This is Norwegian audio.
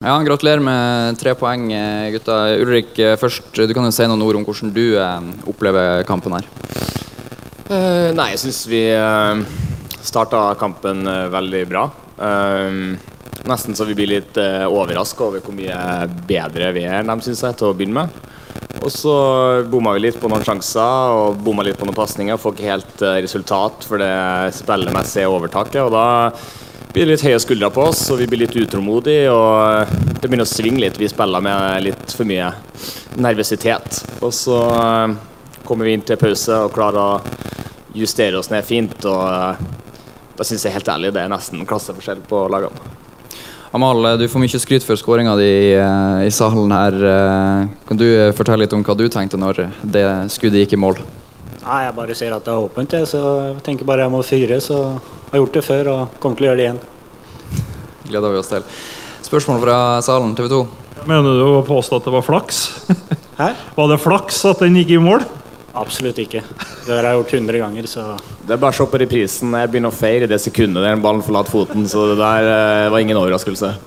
Ja, Gratulerer med tre poeng, eh, gutta. Ulrik, eh, først, du kan jo si noen ord om hvordan du eh, opplever kampen her. Eh, nei, jeg syns vi uh, starta kampen eh, veldig bra. Eh, nesten så vi blir litt uh, overraska over hvor mye bedre vi er enn dem, syns jeg, til å begynne med. Og så bomma vi litt på noen sjanser og bomma litt på noen pasninger. Får ikke helt eh, resultat for det spillemessige overtaket. Og da blir litt høye skuldre på oss, og vi blir litt utålmodige. Og det begynner å svinge litt. Vi spiller med litt for mye nervøsitet. Og så eh, kommer vi inn til pause og klarer å justere oss ned fint. Og eh, da syns jeg helt ærlig det er nesten klasseforskjell på lagene. Amal, eh, du får mye skryt for skåringa di i, i salen her. Kan du fortelle litt om hva du tenkte når det skuddet gikk i mål? Nei, Jeg bare ser at det er åpent, jeg, så jeg tenker bare jeg må fyre. Så jeg har gjort det før og kommer til å gjøre det igjen. Gleder vi oss til. Spørsmål fra salen, TV 2. Mener du å påstå at det var flaks? Hæ? Var det flaks at den gikk i mål? Absolutt ikke. Det har jeg gjort 100 ganger, så Det er bare å se på reprisen. Jeg begynner å feire i det sekundet der ballen forlater foten, så det der eh, var ingen overraskelse.